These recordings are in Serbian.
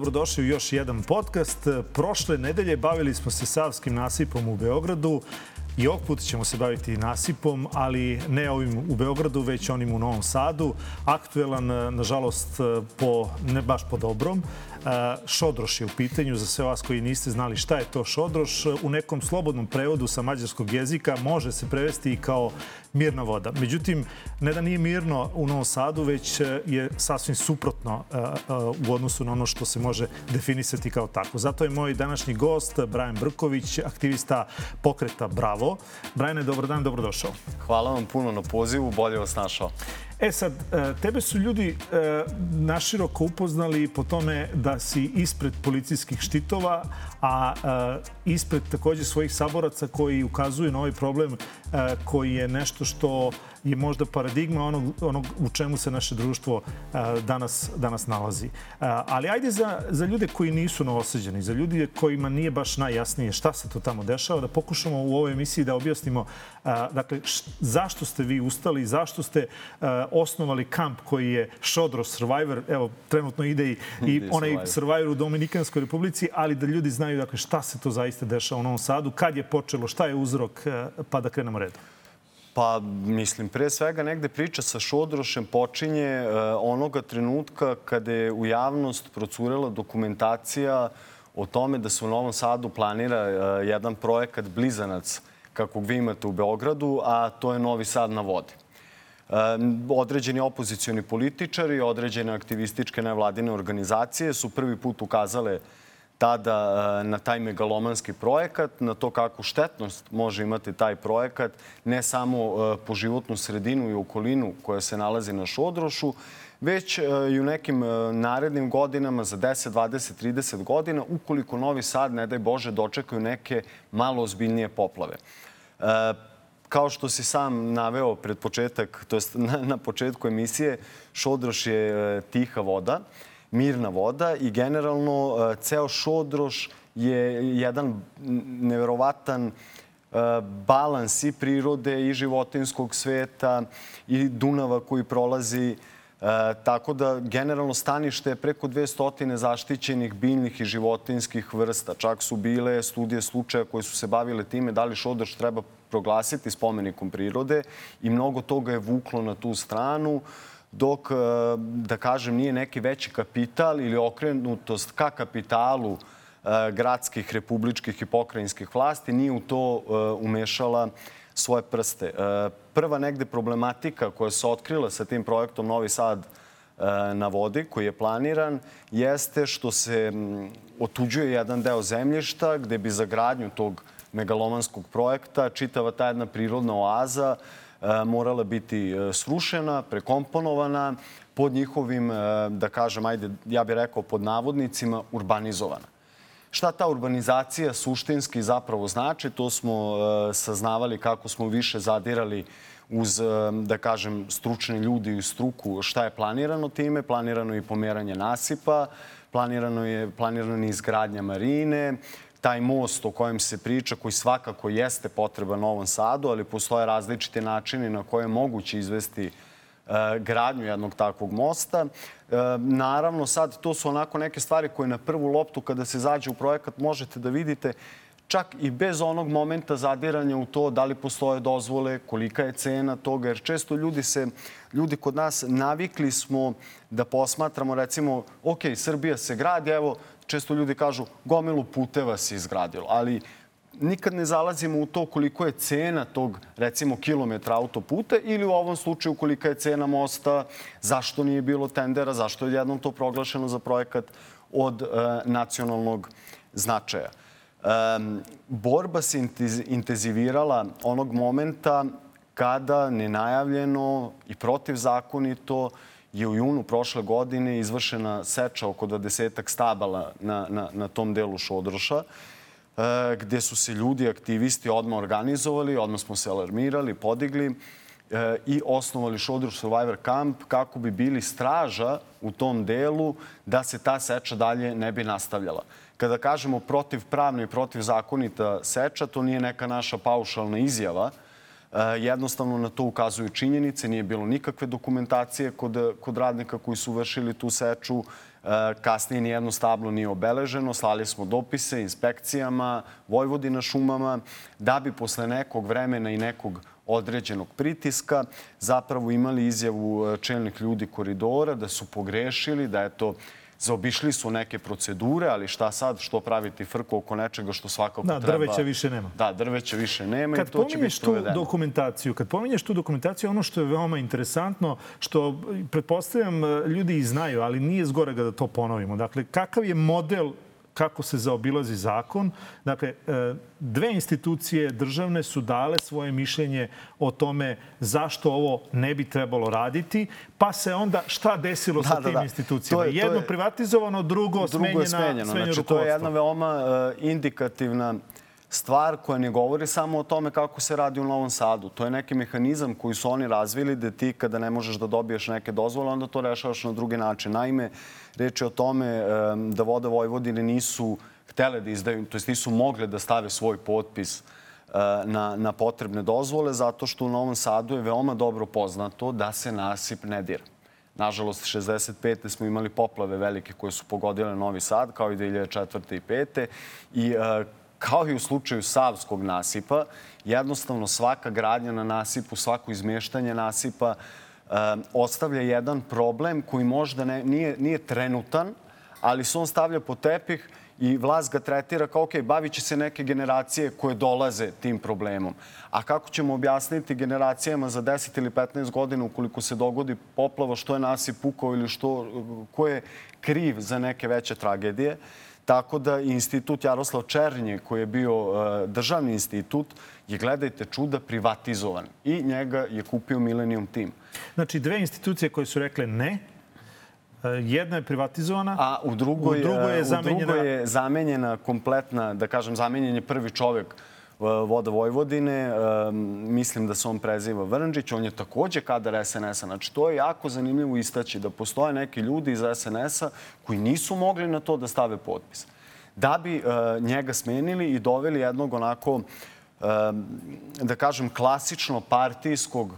Dobrodošli u još jedan podcast. Prošle nedelje bavili smo se Savskim nasipom u Beogradu. I ovog puta ćemo se baviti nasipom, ali ne ovim u Beogradu, već onim u Novom Sadu. Aktuelan, nažalost, po, ne baš po dobrom. Šodroš je u pitanju za sve vas koji niste znali šta je to šodroš. U nekom slobodnom prevodu sa mađarskog jezika može se prevesti i kao mirna voda. Međutim, ne da nije mirno u Novom Sadu, već je sasvim suprotno u odnosu na ono što se može definisati kao tako. Zato je moj današnji gost, Brajan Brković, aktivista pokreta Bravo. Brajane, dobar dan, dobrodošao. Hvala vam puno na pozivu, bolje vas našao. E sad, e, tebe su ljudi e, naširoko upoznali po tome da si ispred policijskih štitova, a e, ispred takođe svojih saboraca koji ukazuju na ovaj problem koji je nešto što je možda paradigma onog, onog u čemu se naše društvo danas, danas nalazi. Ali ajde za, za ljude koji nisu novoseđeni, za ljude kojima nije baš najjasnije šta se to tamo dešava, da pokušamo u ovoj emisiji da objasnimo dakle, zašto ste vi ustali, zašto ste osnovali kamp koji je Šodro Survivor, evo, trenutno ide i, i onaj Survivor u Dominikanskoj republici, ali da ljudi znaju dakle, šta se to zaista dešava u Novom Sadu, kad je počelo, šta je uzrok, pa da krenemo redom. Pa, mislim, pre svega negde priča sa Šodrošem počinje uh, onoga trenutka kada je u javnost procurela dokumentacija o tome da se u Novom Sadu planira uh, jedan projekat Blizanac, kakvog vi imate u Beogradu, a to je Novi Sad na vodi. Uh, određeni opozicioni političari, određene aktivističke nevladine organizacije su prvi put ukazale tada e, na taj megalomanski projekat, na to kakvu štetnost može imati taj projekat, ne samo e, po životnu sredinu i okolinu koja se nalazi na Šodrošu, već e, i u nekim narednim godinama, za 10, 20, 30 godina, ukoliko Novi Sad, ne daj Bože, dočekaju neke malo ozbiljnije poplave. Kao što si sam naveo pred početak, to jest na, početku emisije, Šodroš je tiha voda mirna voda i generalno e, ceo Šodroš je jedan neverovatan e, balans i prirode i životinskog sveta i Dunava koji prolazi. E, tako da generalno stanište je preko 200 zaštićenih biljnih i životinskih vrsta. Čak su bile studije slučaja koje su se bavile time da li Šodroš treba proglasiti spomenikom prirode i mnogo toga je vuklo na tu stranu dok, e, da kažem, nije neki veći kapital ili okrenutost ka kapitalu e, gradskih, republičkih i pokrajinskih vlasti nije u to e, umešala svoje prste. Prva negde problematika koja se otkrila sa tim projektom Novi Sad na vodi koji je planiran jeste što se otuđuje jedan deo zemljišta gde bi za gradnju tog megalomanskog projekta čitava ta jedna prirodna oaza E, morala biti e, srušena, prekomponovana, pod njihovim, e, da kažem, ajde, ja bih rekao pod navodnicima, urbanizovana. Šta ta urbanizacija suštinski zapravo znači, to smo saznavali kako smo više zadirali uz, da kažem, stručni ljudi i struku šta je planirano time. Planirano je i pomeranje nasipa, planirano je, planirano je izgradnja marine, taj most o kojem se priča, koji svakako jeste potreba Novom Sadu, ali postoje različite načine na koje je moguće izvesti e, gradnju jednog takvog mosta. E, naravno, sad to su onako neke stvari koje na prvu loptu kada se zađe u projekat možete da vidite čak i bez onog momenta zadiranja u to da li postoje dozvole, kolika je cena toga, jer često ljudi se, ljudi kod nas navikli smo da posmatramo recimo, ok, Srbija se gradi, evo, često ljudi kažu gomilu puteva se izgradilo, ali nikad ne zalazimo u to koliko je cena tog, recimo, kilometra autoputa ili u ovom slučaju kolika je cena mosta, zašto nije bilo tendera, zašto je jednom to proglašeno za projekat od e, nacionalnog značaja. E, borba se intenzivirala onog momenta kada nenajavljeno i protivzakonito je u junu prošle godine izvršena seča oko 20 stabala na, na, na tom delu Šodroša, e, gde su se ljudi, aktivisti odmah organizovali, odmah smo se alarmirali, podigli e, i osnovali Šodroš Survivor Camp kako bi bili straža u tom delu da se ta seča dalje ne bi nastavljala. Kada kažemo protivpravna i protivzakonita seča, to nije neka naša paušalna izjava, Jednostavno na to ukazuju činjenice, nije bilo nikakve dokumentacije kod, kod radnika koji su vršili tu seču. Kasnije nijedno stablo nije obeleženo, slali smo dopise inspekcijama, Vojvodina šumama, da bi posle nekog vremena i nekog određenog pritiska zapravo imali izjavu čelnih ljudi koridora da su pogrešili, da je to zaobišli su neke procedure, ali šta sad, što praviti frku oko nečega što svakako da, treba... Da, drveća više nema. Da, drveća više nema kad i to će biti provedeno. tu dokumentaciju, kad pominješ tu dokumentaciju, ono što je veoma interesantno, što pretpostavljam ljudi i znaju, ali nije zgorega da to ponovimo. Dakle, kakav je model kako se zaobilazi zakon. Dakle, e, dve institucije državne su dale svoje mišljenje o tome zašto ovo ne bi trebalo raditi, pa se onda šta desilo da, sa da, tim da, da. institucijama? To je, to Jedno je, privatizovano, drugo, drugo smenjena, smenjeno. Znači, rukovodstvo. to je jedna veoma uh, indikativna stvar koja ne govori samo o tome kako se radi u Novom Sadu. To je neki mehanizam koji su oni razvili da ti kada ne možeš da dobiješ neke dozvole, onda to rešavaš na drugi način. Naime, reč je o tome da Voda Vojvodine nisu htele da izdaju, to jest nisu mogle da stave svoj potpis e, na, na potrebne dozvole, zato što u Novom Sadu je veoma dobro poznato da se nasip ne dira. Nažalost, 65. smo imali poplave velike koje su pogodile Novi Sad, kao i 2004. i 5. I uh, kao i u slučaju Savskog nasipa, jednostavno svaka gradnja na nasipu, svako izmeštanje nasipa e, ostavlja jedan problem koji možda ne, nije, nije trenutan, ali se on stavlja po tepih i vlast ga tretira kao, ok, bavit će se neke generacije koje dolaze tim problemom. A kako ćemo objasniti generacijama za 10 ili 15 godina ukoliko se dogodi poplava, što je nasip pukao ili što, ko je kriv za neke veće tragedije? Tako da institut Jaroslav Černje, koji je bio uh, državni institut, je, gledajte, čuda privatizovan. I njega je kupio Millennium Team. Znači, dve institucije koje su rekle ne, e, Jedna je privatizovana, a u drugoj, u drugoj je, zamenjena... U drugoj je zamenjena kompletna, da kažem, zamenjen je prvi čovek Voda Vojvodine. Mislim da se on preziva Vrnđić. On je takođe kadar SNS-a. Znači, to je jako zanimljivo istaći da postoje neki ljudi iz SNS-a koji nisu mogli na to da stave potpis. Da bi njega smenili i doveli jednog onako, da kažem, klasično partijskog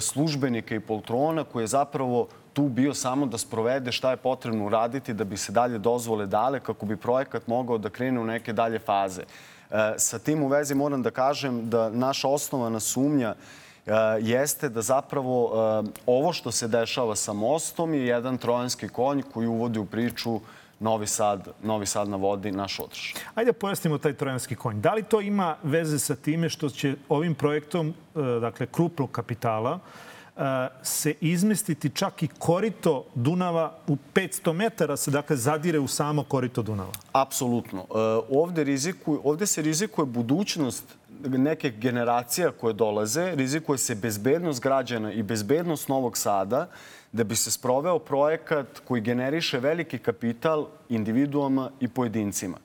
službenika i poltrona koji je zapravo tu bio samo da sprovede šta je potrebno uraditi da bi se dalje dozvole dale kako bi projekat mogao da krene u neke dalje faze. E, sa tim u vezi moram da kažem da naša osnovana sumnja e, jeste da zapravo e, ovo što se dešava sa mostom je jedan trojanski konj koji uvodi u priču Novi Sad, Novi Sad na vodi, naš održ. Ajde pojasnimo taj trojanski konj. Da li to ima veze sa time što će ovim projektom, dakle, krupnog kapitala, se izmestiti čak i korito Dunava u 500 metara se dakle zadire u samo korito Dunava. Apsolutno. E, ovde, riziku, ovde se rizikuje budućnost neke generacija koje dolaze, rizikuje se bezbednost građana i bezbednost Novog Sada da bi se sproveo projekat koji generiše veliki kapital individuama i pojedincima.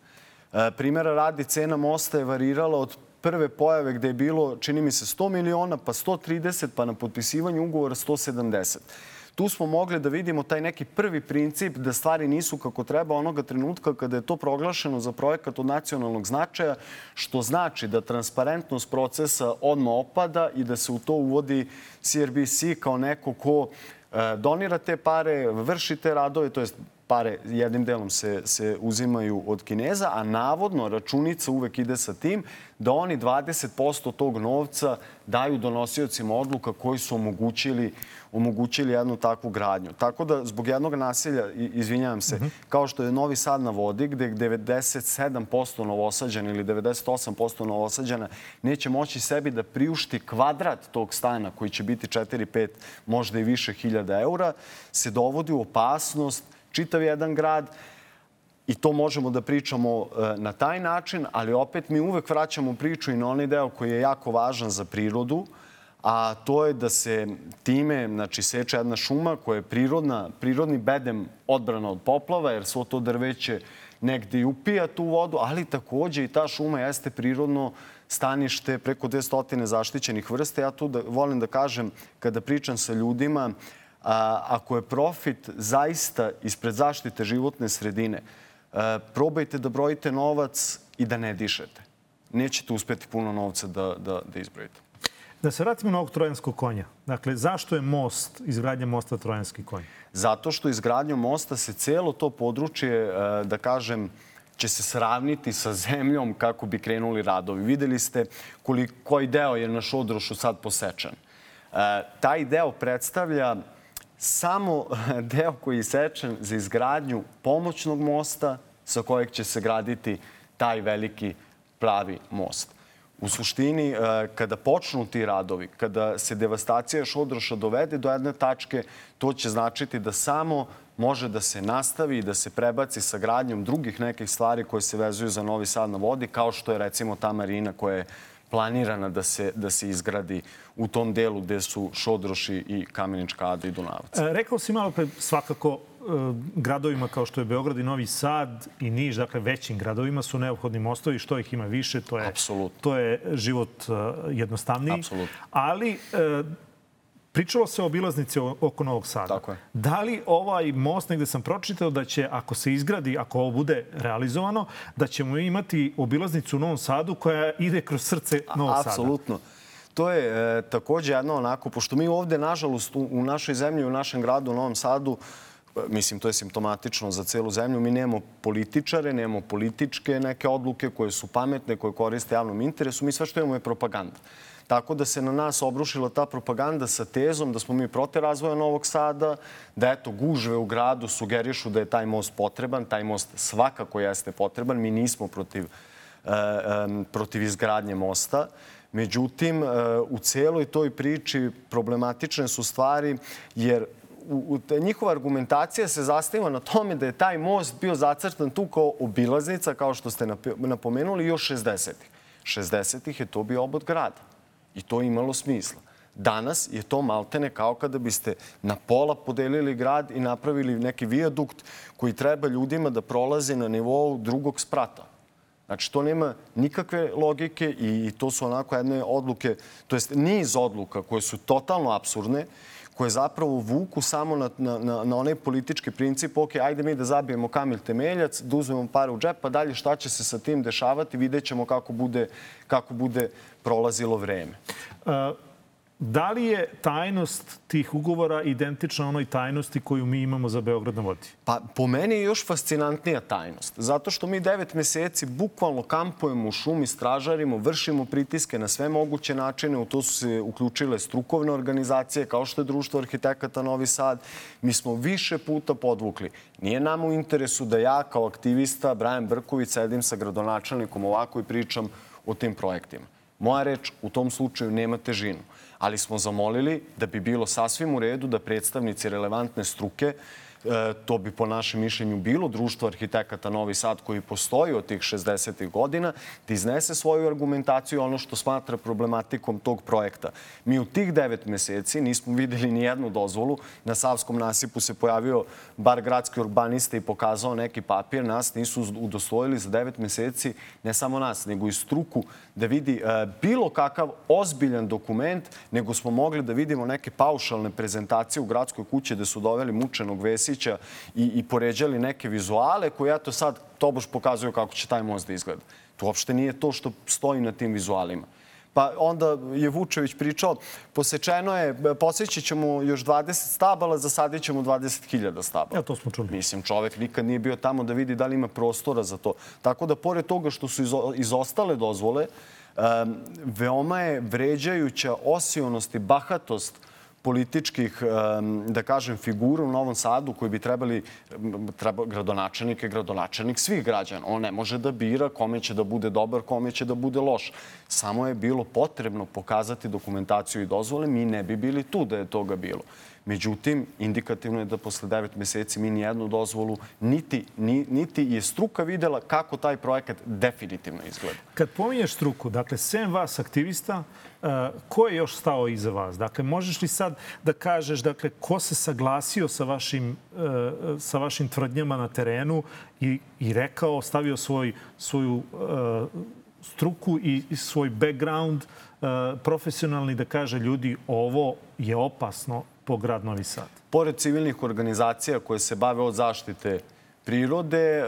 E, primjera radi, cena mosta je varirala od prve pojave gde je bilo, čini mi se, 100 miliona, pa 130, pa na potpisivanju ugovora 170. Tu smo mogli da vidimo taj neki prvi princip da stvari nisu kako treba onoga trenutka kada je to proglašeno za projekat od nacionalnog značaja, što znači da transparentnost procesa odmah opada i da se u to uvodi CRBC kao neko ko e, donira te pare, vrši te radove, to je pare jednim delom se, se uzimaju od Kineza, a navodno računica uvek ide sa tim da oni 20% tog novca daju donosiocima odluka koji su omogućili, omogućili jednu takvu gradnju. Tako da zbog jednog nasilja, izvinjavam se, mm -hmm. kao što je Novi Sad na vodi, gde 97% novosađana ili 98% novosađana neće moći sebi da priušti kvadrat tog stana koji će biti 4, 5, možda i više hiljada eura, se dovodi u opasnost čitav jedan grad i to možemo da pričamo e, na taj način, ali opet mi uvek vraćamo priču i na onaj deo koji je jako važan za prirodu, a to je da se time znači, seče jedna šuma koja je prirodna, prirodni bedem odbrana od poplava, jer svo to drveće negde i upija tu vodu, ali takođe i ta šuma jeste prirodno stanište preko 200 zaštićenih vrste. Ja tu da, volim da kažem, kada pričam sa ljudima, a, ako je profit zaista ispred zaštite životne sredine, probajte da brojite novac i da ne dišete. Nećete uspeti puno novca da, da, da izbrojite. Da se vratimo na ovog trojanskog konja. Dakle, zašto je most, izgradnja mosta Trojanski konj? Zato što izgradnjom mosta se celo to područje, da kažem, će se sravniti sa zemljom kako bi krenuli radovi. Videli ste koliko, koji deo je na Šodrošu sad posečan. E, taj deo predstavlja samo deo koji je sečen za izgradnju pomoćnog mosta sa kojeg će se graditi taj veliki pravi most. U suštini, e, kada počnu ti radovi, kada se devastacija Šodroša dovede do jedne tačke, to će značiti da samo može da se nastavi i da se prebaci sa gradnjom drugih nekih stvari koje se vezuju za Novi Sad na vodi, kao što je recimo ta marina koja je planirana da se, da se izgradi u tom delu gde su Šodroši i Kamenička Ada i Dunavac. E, rekao si malo pre svakako e, gradovima kao što je Beograd i Novi Sad i Niš, dakle većim gradovima su neophodni mostovi, što ih ima više, to je, to je život e, jednostavniji. Apsolutno. Ali e, Pričalo se o obilaznici oko Novog Sada. Tako je. Da li ovaj most, negde sam pročitao da će, ako se izgradi, ako ovo bude realizovano, da ćemo imati obilaznicu u Novom Sadu koja ide kroz srce Novog Sada? Apsolutno. To je e, takođe jedno onako, pošto mi ovde, nažalost, u, u našoj zemlji, u našem gradu, u Novom Sadu, e, mislim, to je simptomatično za celu zemlju, mi nemamo političare, nemamo političke neke odluke koje su pametne, koje koriste javnom interesu, mi sve što imamo je propaganda. Tako da se na nas obrušila ta propaganda sa tezom da smo mi prote razvoja Novog Sada, da eto gužve u gradu sugerišu da je taj most potreban. Taj most svakako jeste potreban. Mi nismo protiv, e, protiv izgradnje mosta. Međutim, e, u celoj toj priči problematične su stvari jer u, u, njihova argumentacija se zastiva na tome da je taj most bio zacrtan tu kao obilaznica, kao što ste napomenuli, još 60-ih. 60-ih je to bio obod grada. I to je imalo smisla. Danas je to maltene kao kada biste na pola podelili grad i napravili neki vijadukt koji treba ljudima da prolaze na nivou drugog sprata. Znači, to nema nikakve logike i, to su onako jedne odluke, to jest niz odluka koje su totalno absurdne, koje zapravo vuku samo na, na, na, na onaj politički princip, ok, ajde mi da zabijemo kamil temeljac, da uzmemo pare u džep, pa dalje šta će se sa tim dešavati, vidjet ćemo kako bude, kako bude prolazilo vreme. Uh... Da li je tajnost tih ugovora identična onoj tajnosti koju mi imamo za Beograd na vodi? Pa po meni je još fascinantnija tajnost. Zato što mi devet meseci bukvalno kampujemo u šumi, stražarimo, vršimo pritiske na sve moguće načine. U to su se uključile strukovne organizacije kao što je Društvo arhitekata Novi Sad. Mi smo više puta podvukli. Nije nam u interesu da ja kao aktivista Brajan Brković sedim sa gradonačelnikom ovako i pričam o tim projektima. Moja reč u tom slučaju nema težinu ali smo zamolili da bi bilo sasvim u redu da predstavnici relevantne struke to bi po našem mišljenju bilo društvo arhitekata Novi Sad koji postoji od tih 60. godina, da iznese svoju argumentaciju ono što smatra problematikom tog projekta. Mi u tih devet meseci nismo videli ni jednu dozvolu. Na Savskom nasipu se pojavio bar gradski urbanista i pokazao neki papir. Nas nisu udosvojili za devet meseci, ne samo nas, nego i struku, da vidi e, bilo kakav ozbiljan dokument, nego smo mogli da vidimo neke paušalne prezentacije u gradskoj kući da su doveli mučenog Vesića Vesića i, i poređali neke vizuale koje ja to sad tobož pokazuju kako će taj most da izgleda. To uopšte nije to što stoji na tim vizualima. Pa onda je Vučević pričao, posečeno je, posjećit ćemo još 20 stabala, zasadit ćemo 20.000 stabala. Ja, to smo čuli. Mislim, čovek nikad nije bio tamo da vidi da li ima prostora za to. Tako da, pored toga što su izostale dozvole, veoma je vređajuća osionost i bahatost političkih, da kažem, figura u Novom Sadu koji bi trebali, treba, gradonačelnik je gradonačelnik svih građana. On ne može da bira kome će da bude dobar, kome će da bude loš. Samo je bilo potrebno pokazati dokumentaciju i dozvole. Mi ne bi bili tu da je toga bilo. Međutim, indikativno je da posle devet meseci mi nijednu dozvolu, niti, ni, niti je struka videla kako taj projekat definitivno izgleda. Kad pominješ struku, dakle, sem vas aktivista, uh, ko je još stao iza vas? Dakle, možeš li sad da kažeš dakle, ko se saglasio sa vašim, uh, sa vašim tvrdnjama na terenu i, i rekao, stavio svoj, svoju uh, struku i, i svoj background profesionalni da kaže ljudi ovo je opasno, po grad Novi Sad? Pored civilnih organizacija koje se bave od zaštite prirode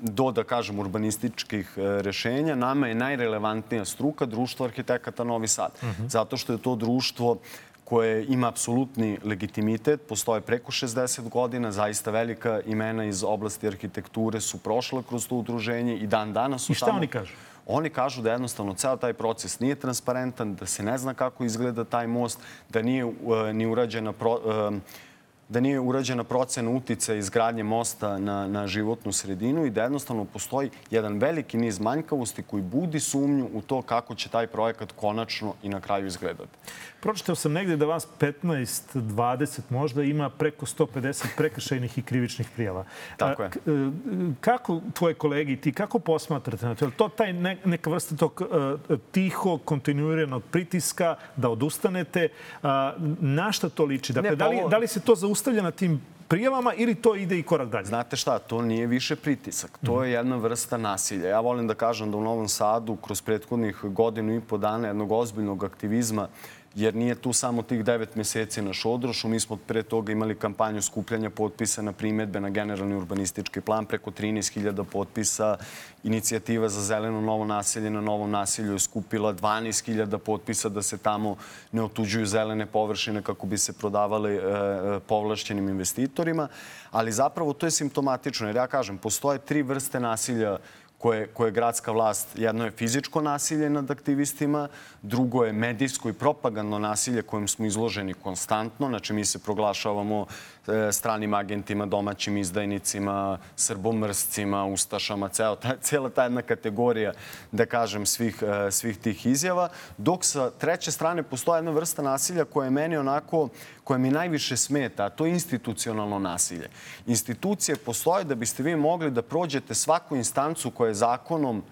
do, da kažem, urbanističkih e, rešenja, nama je najrelevantnija struka društvo arhitekata Novi Sad. Zato što je to društvo koje ima apsolutni legitimitet, postoje preko 60 godina, zaista velika imena iz oblasti arhitekture su prošla kroz to udruženje i dan danas su I šta tamo. oni kažu? Oni kažu da jednostavno ceo taj proces nije transparentan, da se ne zna kako izgleda taj most, da nije uh, ni urađena pro, uh, da nije urađena procena utice izgradnje mosta na, na životnu sredinu i da jednostavno postoji jedan veliki niz manjkavosti koji budi sumnju u to kako će taj projekat konačno i na kraju izgledati. Pročitao sam negde da vas 15, 20 možda ima preko 150 prekršajnih i krivičnih prijava. Tako je. e, Kako tvoje kolege i ti, kako posmatrate na to? Je li to taj ne, neka vrsta tog uh, tiho, kontinuiranog pritiska da odustanete? Na šta to liči? Dakle, Ne, pa da, li, ovo- da li se to zaustavlja na tim prijavama ili to ide i korak dalje? Znate šta, to nije više pritisak. To je jedna vrsta nasilja. Ja volim da kažem da u Novom Sadu kroz prethodnih godinu i po dana jednog ozbiljnog aktivizma jer nije tu samo tih devet meseci na Šodrošu. Mi smo pre toga imali kampanju skupljanja potpisa na primetbe na generalni urbanistički plan. Preko 13.000 potpisa. Inicijativa za zeleno novo naselje na novom naselju je skupila 12.000 potpisa da se tamo ne otuđuju zelene površine kako bi se prodavale e, e, povlašćenim investitorima. Ali zapravo to je simptomatično. Jer ja kažem, postoje tri vrste nasilja koje, koje je gradska vlast, jedno je fizičko nasilje nad aktivistima, drugo je medijsko i propagandno nasilje kojem smo izloženi konstantno. Znači, mi se proglašavamo e, stranim agentima, domaćim izdajnicima, srbomrscima, ustašama, ceo, ta, cijela ta jedna kategorija, da kažem, svih, e, svih tih izjava. Dok sa treće strane postoje jedna vrsta nasilja koja je meni onako, koja mi najviše smeta, a to je institucionalno nasilje. Institucije postoje da biste vi mogli da prođete svaku instancu koja je zakonom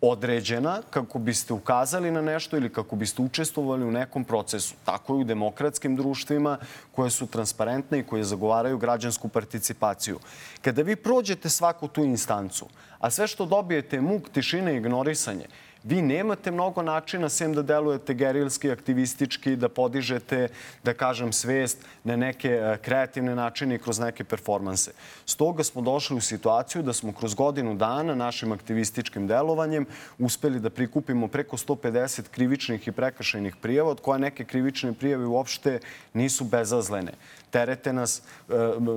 određena kako biste ukazali na nešto ili kako biste učestvovali u nekom procesu. Tako je u demokratskim društvima koje su transparentne i koje zagovaraju građansku participaciju. Kada vi prođete svaku tu instancu, a sve što dobijete je muk, tišina i ignorisanje, vi nemate mnogo načina sem da delujete gerilski, aktivistički, da podižete, da kažem, svest na neke e, kreativne načine i kroz neke performanse. Stoga smo došli u situaciju da smo kroz godinu dana našim aktivističkim delovanjem uspeli da prikupimo preko 150 krivičnih i prekršajnih prijava, od koje neke krivične prijave uopšte nisu bezazlene. Terete nas e,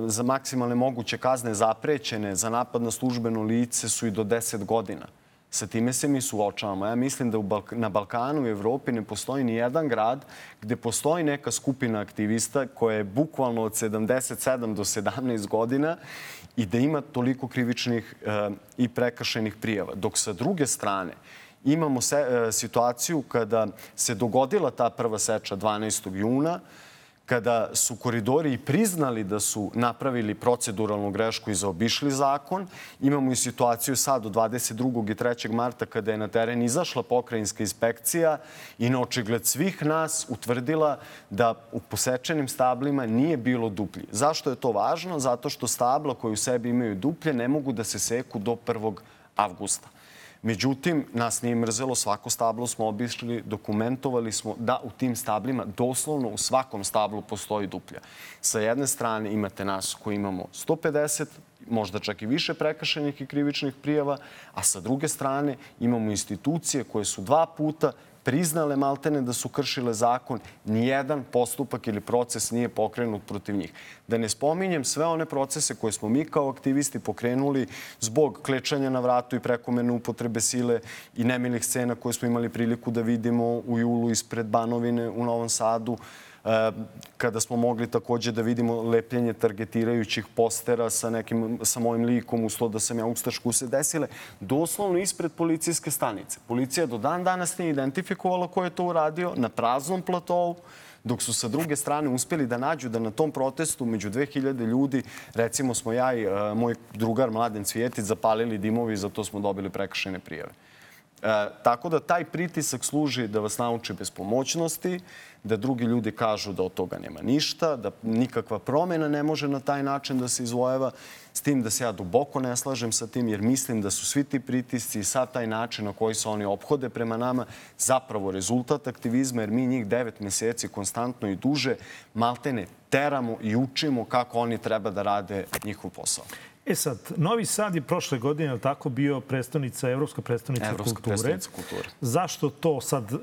za maksimalne moguće kazne zaprećene za napad na službeno lice su i do 10 godina. Sa time se mi suočavamo. Ja mislim da na Balkanu i Evropi ne postoji ni jedan grad gde postoji neka skupina aktivista koja je bukvalno od 77 do 17 godina i da ima toliko krivičnih e, i prekršenih prijava. Dok sa druge strane imamo se, e, situaciju kada se dogodila ta prva seča 12. juna, kada su koridori i priznali da su napravili proceduralnu grešku i zaobišli zakon. Imamo i situaciju sad od 22. i 3. marta kada je na teren izašla pokrajinska inspekcija i na očigled svih nas utvrdila da u posečenim stablima nije bilo duplji. Zašto je to važno? Zato što stabla koje u sebi imaju duplje ne mogu da se seku do 1. avgusta. Međutim, nas nije mrzelo, svako stablo smo obišli, dokumentovali smo da u tim stablima, doslovno u svakom stablu postoji duplja. Sa jedne strane imate nas koji imamo 150, možda čak i više prekršenih i krivičnih prijava, a sa druge strane imamo institucije koje su dva puta priznale maltene da su kršile zakon, nijedan postupak ili proces nije pokrenut protiv njih. Da ne spominjem sve one procese koje smo mi kao aktivisti pokrenuli zbog klečanja na vratu i prekomerne upotrebe sile i nemilih scena koje smo imali priliku da vidimo u julu ispred Banovine u Novom Sadu kada smo mogli takođe da vidimo lepljenje targetirajućih postera sa, nekim, sa mojim likom, uslo da sam ja ustašku se desile, doslovno ispred policijske stanice. Policija do dan danas nije identifikovala ko je to uradio na praznom platovu, dok su sa druge strane uspeli da nađu da na tom protestu među 2000 ljudi, recimo smo ja i uh, moj drugar Mladen Cvijetić zapalili dimovi i za to smo dobili prekršene prijave. E, tako da taj pritisak služi da vas nauči bespomoćnosti, da drugi ljudi kažu da od toga nema ništa, da nikakva promjena ne može na taj način da se izvojeva, s tim da se ja duboko ne slažem sa tim, jer mislim da su svi ti pritisci i sad taj način na koji se oni obhode prema nama zapravo rezultat aktivizma, jer mi njih devet meseci konstantno i duže maltene teramo i učimo kako oni treba da rade njihov posao. E sad, Novi Sad je prošle godine, je tako, bio predstavnica, evropska predstavnica Evropska kulture. predstavnica kulture. Zašto to sad e,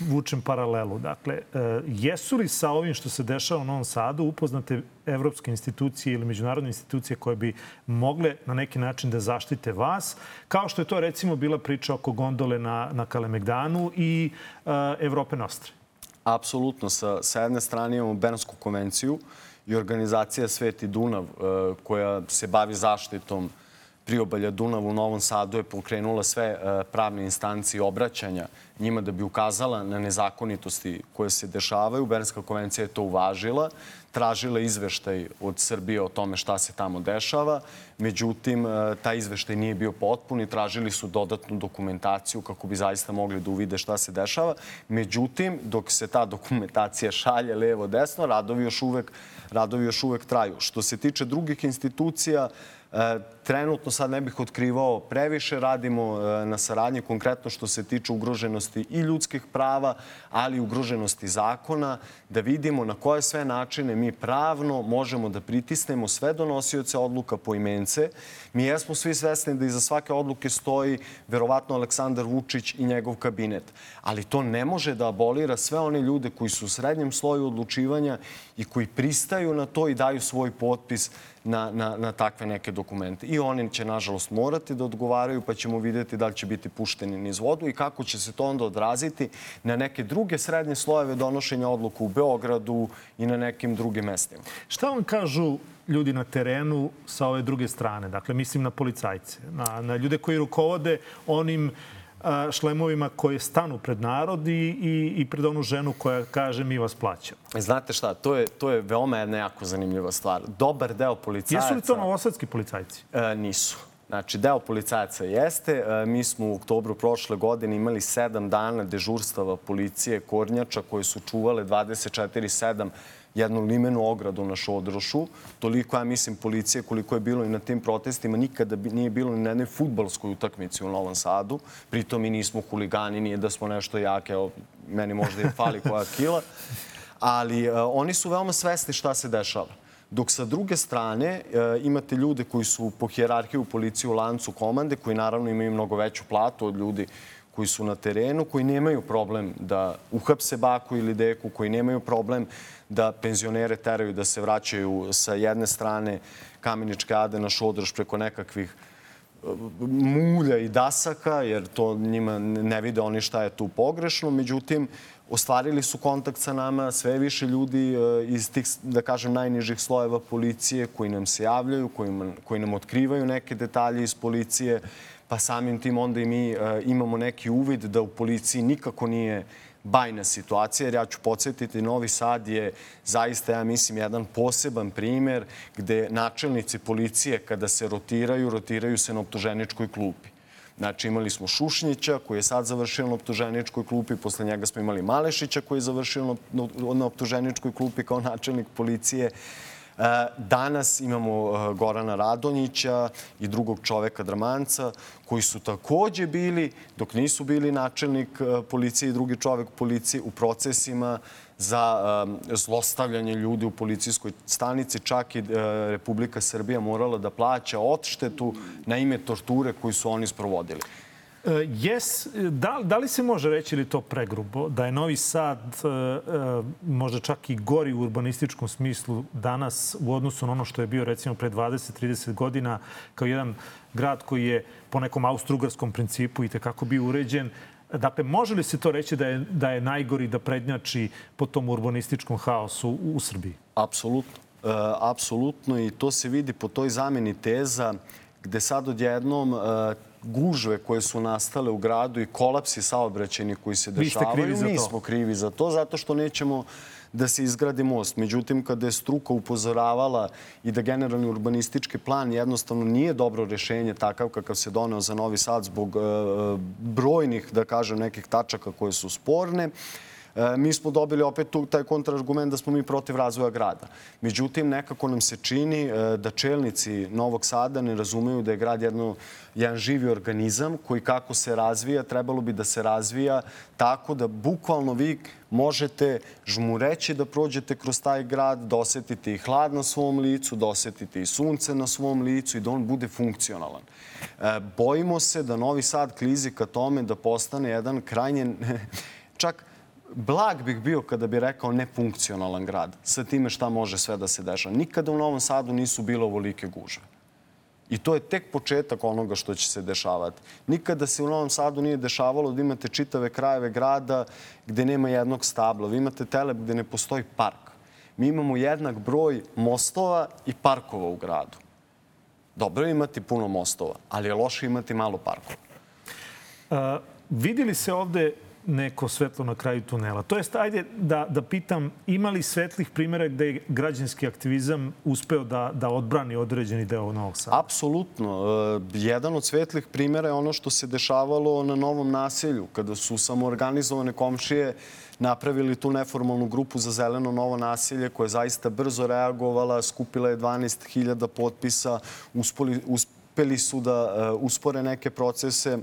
vučem paralelu? Dakle, e, jesu li sa ovim što se dešava u Novom Sadu upoznate evropske institucije ili međunarodne institucije koje bi mogle na neki način da zaštite vas, kao što je to recimo bila priča oko gondole na, na Kalemegdanu i uh, Evrope Nostre? Apsolutno. Sa, sa jedne strane imamo Bernsku konvenciju i organizacija Sveti Dunav e, koja se bavi zaštitom priobalja Dunav u Novom Sadu je pokrenula sve e, pravne instancije obraćanja njima da bi ukazala na nezakonitosti koje se dešavaju. Bernska konvencija je to uvažila, tražila izveštaj od Srbije o tome šta se tamo dešava. Međutim, e, taj izveštaj nije bio potpun i tražili su dodatnu dokumentaciju kako bi zaista mogli da uvide šta se dešava. Međutim, dok se ta dokumentacija šalje levo-desno, radovi još uvek, radovi još uvek traju. Što se tiče drugih institucija, trenutno sad ne bih otkrivao previše, radimo e, na saradnji konkretno što se tiče ugroženosti i ljudskih prava, ali i ugroženosti zakona, da vidimo na koje sve načine mi pravno možemo da pritisnemo sve donosioce odluka po imence. Mi jesmo svi svesni da iza svake odluke stoji verovatno Aleksandar Vučić i njegov kabinet. Ali to ne može da abolira sve one ljude koji su u srednjem sloju odlučivanja i koji pristaju na to i daju svoj potpis na, na, na takve neke dokumente. I oni će, nažalost, morati da odgovaraju, pa ćemo videti da li će biti pušteni niz vodu i kako će se to onda odraziti na neke druge srednje slojeve donošenja odluka u Beogradu i na nekim drugim mestima. Šta vam kažu ljudi na terenu sa ove druge strane? Dakle, mislim na policajce, na, na ljude koji rukovode onim šlemovima koje stanu pred narod i, i, i pred onu ženu koja kaže mi vas plaćamo. Znate šta, to je, to je veoma jedna jako zanimljiva stvar. Dobar deo policajaca... Jesu li to novosadski policajci? E, nisu. Znači, deo policajaca jeste. E, mi smo u oktobru prošle godine imali sedam dana dežurstava policije Kornjača koje su čuvale 24-7 jednu limenu ogradu na Šodrošu. Toliko, ja mislim, policije koliko je bilo i na tim protestima, nikada nije bilo ni na jednoj futbalskoj utakmici u Novom Sadu. Pritom mi nismo huligani, nije da smo nešto jake, evo, meni možda i fali koja kila. Ali uh, oni su veoma svesni šta se dešava. Dok sa druge strane uh, imate ljude koji su po hjerarhiju policije u lancu komande, koji naravno imaju mnogo veću platu od ljudi koji su na terenu, koji nemaju problem da uhapse baku ili deku, koji nemaju problem da penzionere teraju da se vraćaju sa jedne strane Kameničke ade na šodrž preko nekakvih e, mulja i dasaka, jer to njima ne vide oni šta je tu pogrešno. Međutim, ostvarili su kontakt sa nama sve više ljudi e, iz tih, da kažem, najnižih slojeva policije koji nam se javljaju, koji, koji nam otkrivaju neke detalje iz policije, pa samim tim onda i mi e, imamo neki uvid da u policiji nikako nije bajna situacija, jer ja ću podsjetiti, Novi Sad je zaista, ja mislim, jedan poseban primer gde načelnici policije kada se rotiraju, rotiraju se na optuženičkoj klupi. Znači, imali smo Šušnjića koji je sad završio na optuženičkoj klupi, posle njega smo imali Malešića koji je završio na optuženičkoj klupi kao načelnik policije. Danas imamo eh, Gorana Radonjića i drugog čoveka Dramanca koji su takođe bili, dok nisu bili načelnik eh, policije i drugi čovek policije, u procesima za eh, zlostavljanje ljudi u policijskoj stanici. Čak i Republika Srbija morala da plaća odštetu na ime torture koju su oni sprovodili. E, jes, da, da li se može reći ili to pregrubo, da je Novi Sad e, e, možda čak i gori u urbanističkom smislu danas u odnosu na ono što je bio recimo pre 20-30 godina kao jedan grad koji je po nekom austrougarskom principu i tekako bio uređen. Dakle, može li se to reći da je, da je najgori da prednjači po tom urbanističkom haosu u, u Srbiji? Apsolutno. E, apsolutno i to se vidi po toj zameni teza gde sad odjednom e, gužve koje su nastale u gradu i kolapsi saobraćeni koji se dešavaju. Vi ste krivi za to. zato što nećemo da se izgradi most. Međutim, kada je struka upozoravala i da generalni urbanistički plan jednostavno nije dobro rešenje takav kakav se doneo za Novi Sad zbog e, brojnih, da kažem, nekih tačaka koje su sporne, e, mi smo dobili opet tu, taj kontrargument da smo mi protiv razvoja grada. Međutim, nekako nam se čini e, da čelnici Novog Sada ne razumeju da je grad jedno, jedan živi organizam koji kako se razvija, trebalo bi da se razvija tako da bukvalno vi možete žmureći da prođete kroz taj grad, da osetite i hlad na svom licu, da osetite i sunce na svom licu i da on bude funkcionalan. E, bojimo se da Novi Sad klizi ka tome da postane jedan krajnje, čak blag bih bio kada bi rekao nefunkcionalan grad sa time šta može sve da se dešava. Nikada u Novom Sadu nisu bile ovolike gužve. I to je tek početak onoga što će se dešavati. Nikada se u Novom Sadu nije dešavalo da imate čitave krajeve grada gde nema jednog stabla. Vi imate telep gde ne postoji park. Mi imamo jednak broj mostova i parkova u gradu. Dobro je imati puno mostova, ali je loše imati malo parkova. Uh, videli se ovde neko svetlo na kraju tunela. To jest, ajde da, da pitam, ima li svetlih primjera gde je građanski aktivizam uspeo da, da odbrani određeni deo Novog Sada? Apsolutno. E, jedan od svetlih primjera je ono što se dešavalo na Novom naselju, kada su samoorganizovane komšije napravili tu neformalnu grupu za zeleno novo nasilje koja je zaista brzo reagovala, skupila je 12.000 potpisa, uspeli, uspeli su da e, uspore neke procese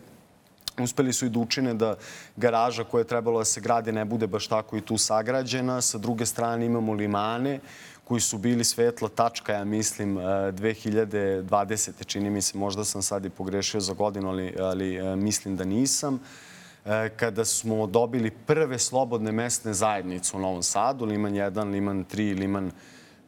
Uspeli su i da učine da garaža koja je trebalo da se gradi ne bude baš tako i tu sagrađena. Sa druge strane imamo limane koji su bili svetla tačka, ja mislim, 2020. E, čini mi se, možda sam sad i pogrešio za godinu, ali, ali e, mislim da nisam e, kada smo dobili prve slobodne mesne zajednice u Novom Sadu, Liman 1, Liman 3, Liman 4,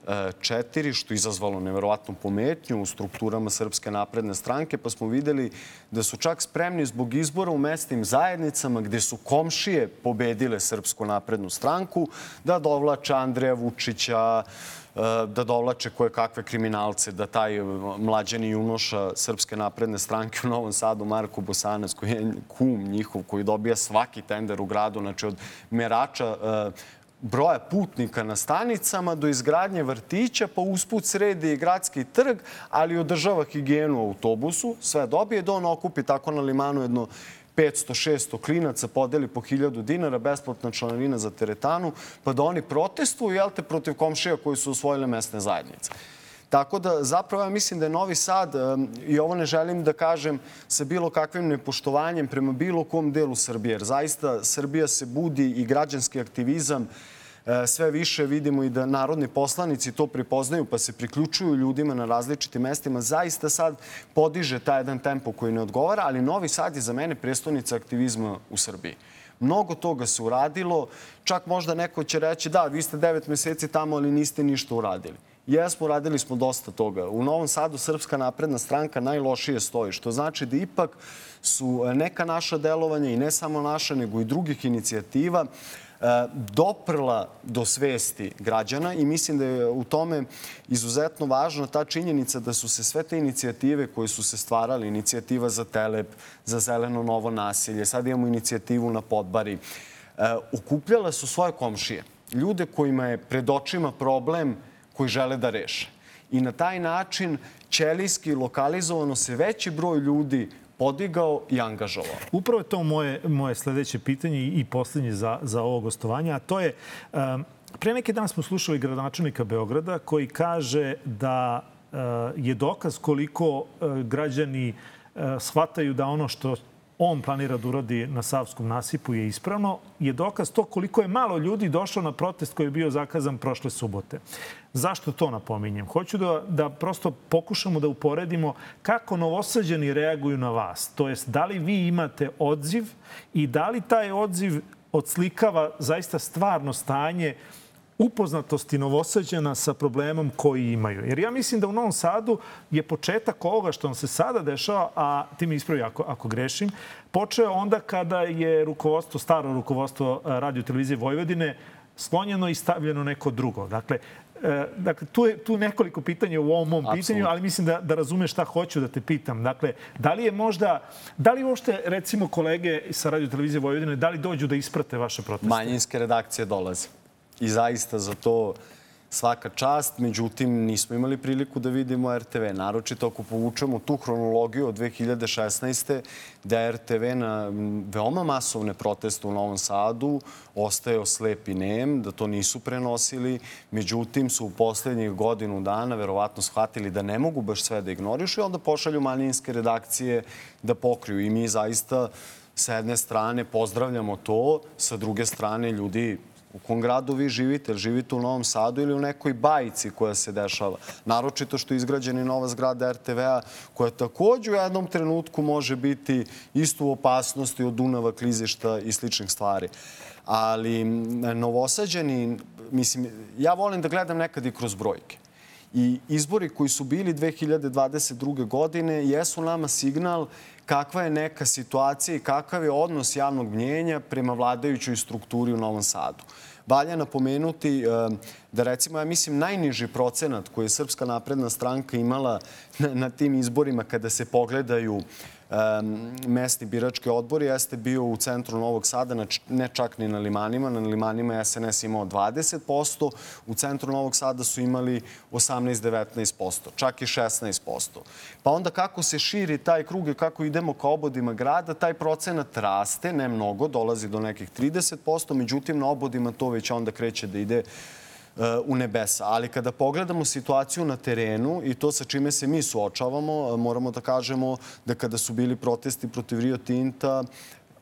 4, što je izazvalo neverovatnu pometnju u strukturama Srpske napredne stranke, pa smo videli da su čak spremni zbog izbora u mesnim zajednicama gde su komšije pobedile Srpsku naprednu stranku, da dovlače Andreja Vučića, e, da dovlače koje kakve kriminalce, da taj mlađeni junoša Srpske napredne stranke u Novom Sadu, Marko Bosanac, koji je kum njihov, koji dobija svaki tender u gradu, znači od merača e, broja putnika na stanicama do izgradnje vrtića, pa usput sredi i gradski trg, ali održava higijenu u autobusu, sve dobije, da on okupi tako na limanu jedno 500-600 klinaca, podeli po 1000 dinara, besplatna članarina za teretanu, pa da oni protestuju, jel te, protiv komšija koji su osvojile mesne zajednice. Tako da zapravo ja mislim da je Novi Sad, i ovo ne želim da kažem sa bilo kakvim nepoštovanjem prema bilo kom delu Srbije, jer zaista Srbija se budi i građanski aktivizam sve više vidimo i da narodni poslanici to prepoznaju pa se priključuju ljudima na različitim mestima. Zaista sad podiže taj jedan tempo koji ne odgovara, ali Novi Sad je za mene prestonica aktivizma u Srbiji. Mnogo toga se uradilo, čak možda neko će reći da, vi ste devet meseci tamo, ali niste ništa uradili. Jesmo, radili smo dosta toga. U Novom Sadu Srpska napredna stranka najlošije stoji, što znači da ipak su e, neka naša delovanja i ne samo naša, nego i drugih inicijativa e, doprla do svesti građana i mislim da je u tome izuzetno važna ta činjenica da su se sve te inicijative koje su se stvarali, inicijativa za Telep, za zeleno novo nasilje, sad imamo inicijativu na Podbari, ukupljale su svoje komšije. Ljude kojima je pred očima problem koji žele da reše. I na taj način ćelijski lokalizovano se veći broj ljudi podigao i angažovao. Upravo je to moje, moje sledeće pitanje i poslednje za, za ovo gostovanje, a to je... Um, pre neki dan smo slušali gradonačelnika Beograda koji kaže da uh, je dokaz koliko uh, građani uh, shvataju da ono što on planira da uradi na Savskom nasipu je ispravno, je dokaz to koliko je malo ljudi došlo na protest koji je bio zakazan prošle subote. Zašto to napominjem? Hoću da, da prosto pokušamo da uporedimo kako novosađani reaguju na vas. To jest, da li vi imate odziv i da li taj odziv odslikava zaista stvarno stanje upoznatosti Novosađana sa problemom koji imaju. Jer ja mislim da u Novom Sadu je početak ovoga što nam se sada dešava, a ti mi ispravi ako, ako grešim, počeo onda kada je rukovodstvo, staro rukovodstvo eh, radio televizije Vojvodine slonjeno i stavljeno neko drugo. Dakle, E, dakle, tu je tu nekoliko pitanja u ovom mom Absolut. pitanju, ali mislim da, da razumeš šta hoću da te pitam. Dakle, da li je možda, da li uopšte, recimo, kolege sa radio televizije Vojvodine, da li dođu da isprate vaše proteste? Manjinske redakcije dolaze. I zaista za to svaka čast, međutim nismo imali priliku da vidimo RTV. Naročito ako povučemo tu hronologiju od 2016. da RTV na veoma masovne proteste u Novom Sadu ostajao slep i nem, da to nisu prenosili. Međutim su u poslednjih godinu dana verovatno shvatili da ne mogu baš sve da ignorišu i onda pošalju manjinske redakcije da pokriju. I mi zaista sa jedne strane pozdravljamo to, sa druge strane ljudi u kom gradu vi živite, živite u Novom Sadu ili u nekoj bajici koja se dešava. Naročito što je izgrađena nova zgrada RTV-a koja takođe u jednom trenutku može biti isto u opasnosti od Dunava, klizišta i sličnih stvari. Ali novosađeni, mislim, ja volim da gledam nekad i kroz brojke. I izbori koji su bili 2022. godine jesu nama signal kakva je neka situacija i kakav je odnos javnog mnjenja prema vladajućoj strukturi u Novom Sadu. Valja napomenuti eh, da recimo, ja mislim, najniži procenat koji je Srpska napredna stranka imala na tim izborima kada se pogledaju mesni birački odbor jeste bio u centru Novog Sada, ne čak ni na Limanima. Na Limanima je SNS imao 20%, u centru Novog Sada su imali 18-19%, čak i 16%. Pa onda kako se širi taj krug i kako idemo ka obodima grada, taj procenat raste, ne mnogo, dolazi do nekih 30%, međutim na obodima to već onda kreće da ide u nebesa. Ali kada pogledamo situaciju na terenu i to sa čime se mi suočavamo, moramo da kažemo da kada su bili protesti protiv Rio Tinta,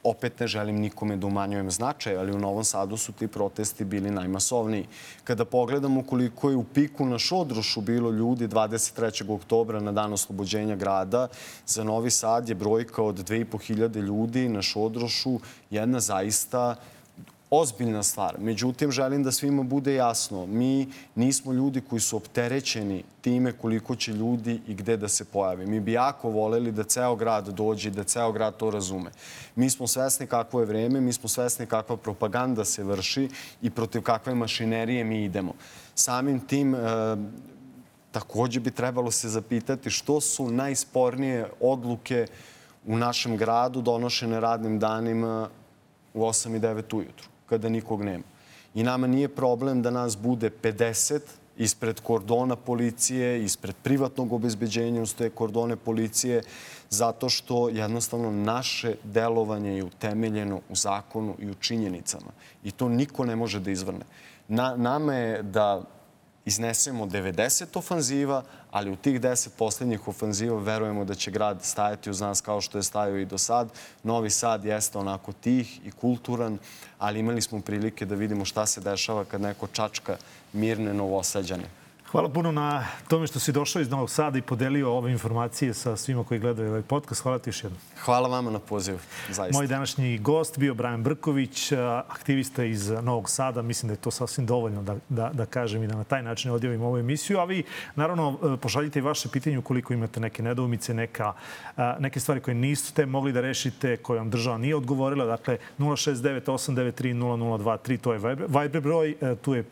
opet ne želim nikome da umanjujem značaj, ali u Novom Sadu su ti protesti bili najmasovniji. Kada pogledamo koliko je u piku na Šodrošu bilo ljudi 23. oktobra na dan oslobođenja grada, za Novi Sad je brojka od 2500 ljudi na Šodrošu jedna zaista ozbiljna stvar. Međutim, želim da svima bude jasno. Mi nismo ljudi koji su opterećeni time koliko će ljudi i gde da se pojave. Mi bi jako voleli da ceo grad dođe i da ceo grad to razume. Mi smo svesni kakvo je vreme, mi smo svesni kakva propaganda se vrši i protiv kakve mašinerije mi idemo. Samim tim, e, takođe bi trebalo se zapitati što su najspornije odluke u našem gradu donošene radnim danima u 8 i 9 ujutru kada nikog nema. I nama nije problem da nas bude 50 ispred kordona policije, ispred privatnog obezbeđenja ustoje kordone policije, zato što jednostavno naše delovanje je utemeljeno u zakonu i u činjenicama. I to niko ne može da izvrne. Na, nama je da iznesemo 90 ofanziva, ali u tih 10 poslednjih ofanziva verujemo da će grad stajati uz nas kao što je stajao i do sad. Novi Sad jeste onako tih i kulturan, ali imali smo prilike da vidimo šta se dešava kad neko čačka mirne novosađane. Hvala puno na tome što si došao iz Novog Sada i podelio ove informacije sa svima koji gledaju ovaj podcast. Hvala ti još jednom. Hvala vama na pozivu, zaista. Moj današnji gost bio Brian Brković, aktivista iz Novog Sada. Mislim da je to sasvim dovoljno da, da, da kažem i da na taj način odjavim ovu emisiju. A vi, naravno, e, pošaljite i vaše pitanje ukoliko imate neke nedoumice, neka, neke stvari koje niste mogli da rešite, koje vam država nije odgovorila. Dakle, 069 893 0023, to je Viber broj. E, tu je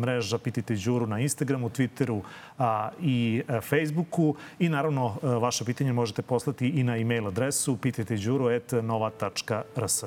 mreža Pitajte Đuru na Instagramu, Twitteru a, i e, Facebooku. I naravno, e, vaše pitanje možete poslati i na e-mail adresu pitajteđuro.nova.rs.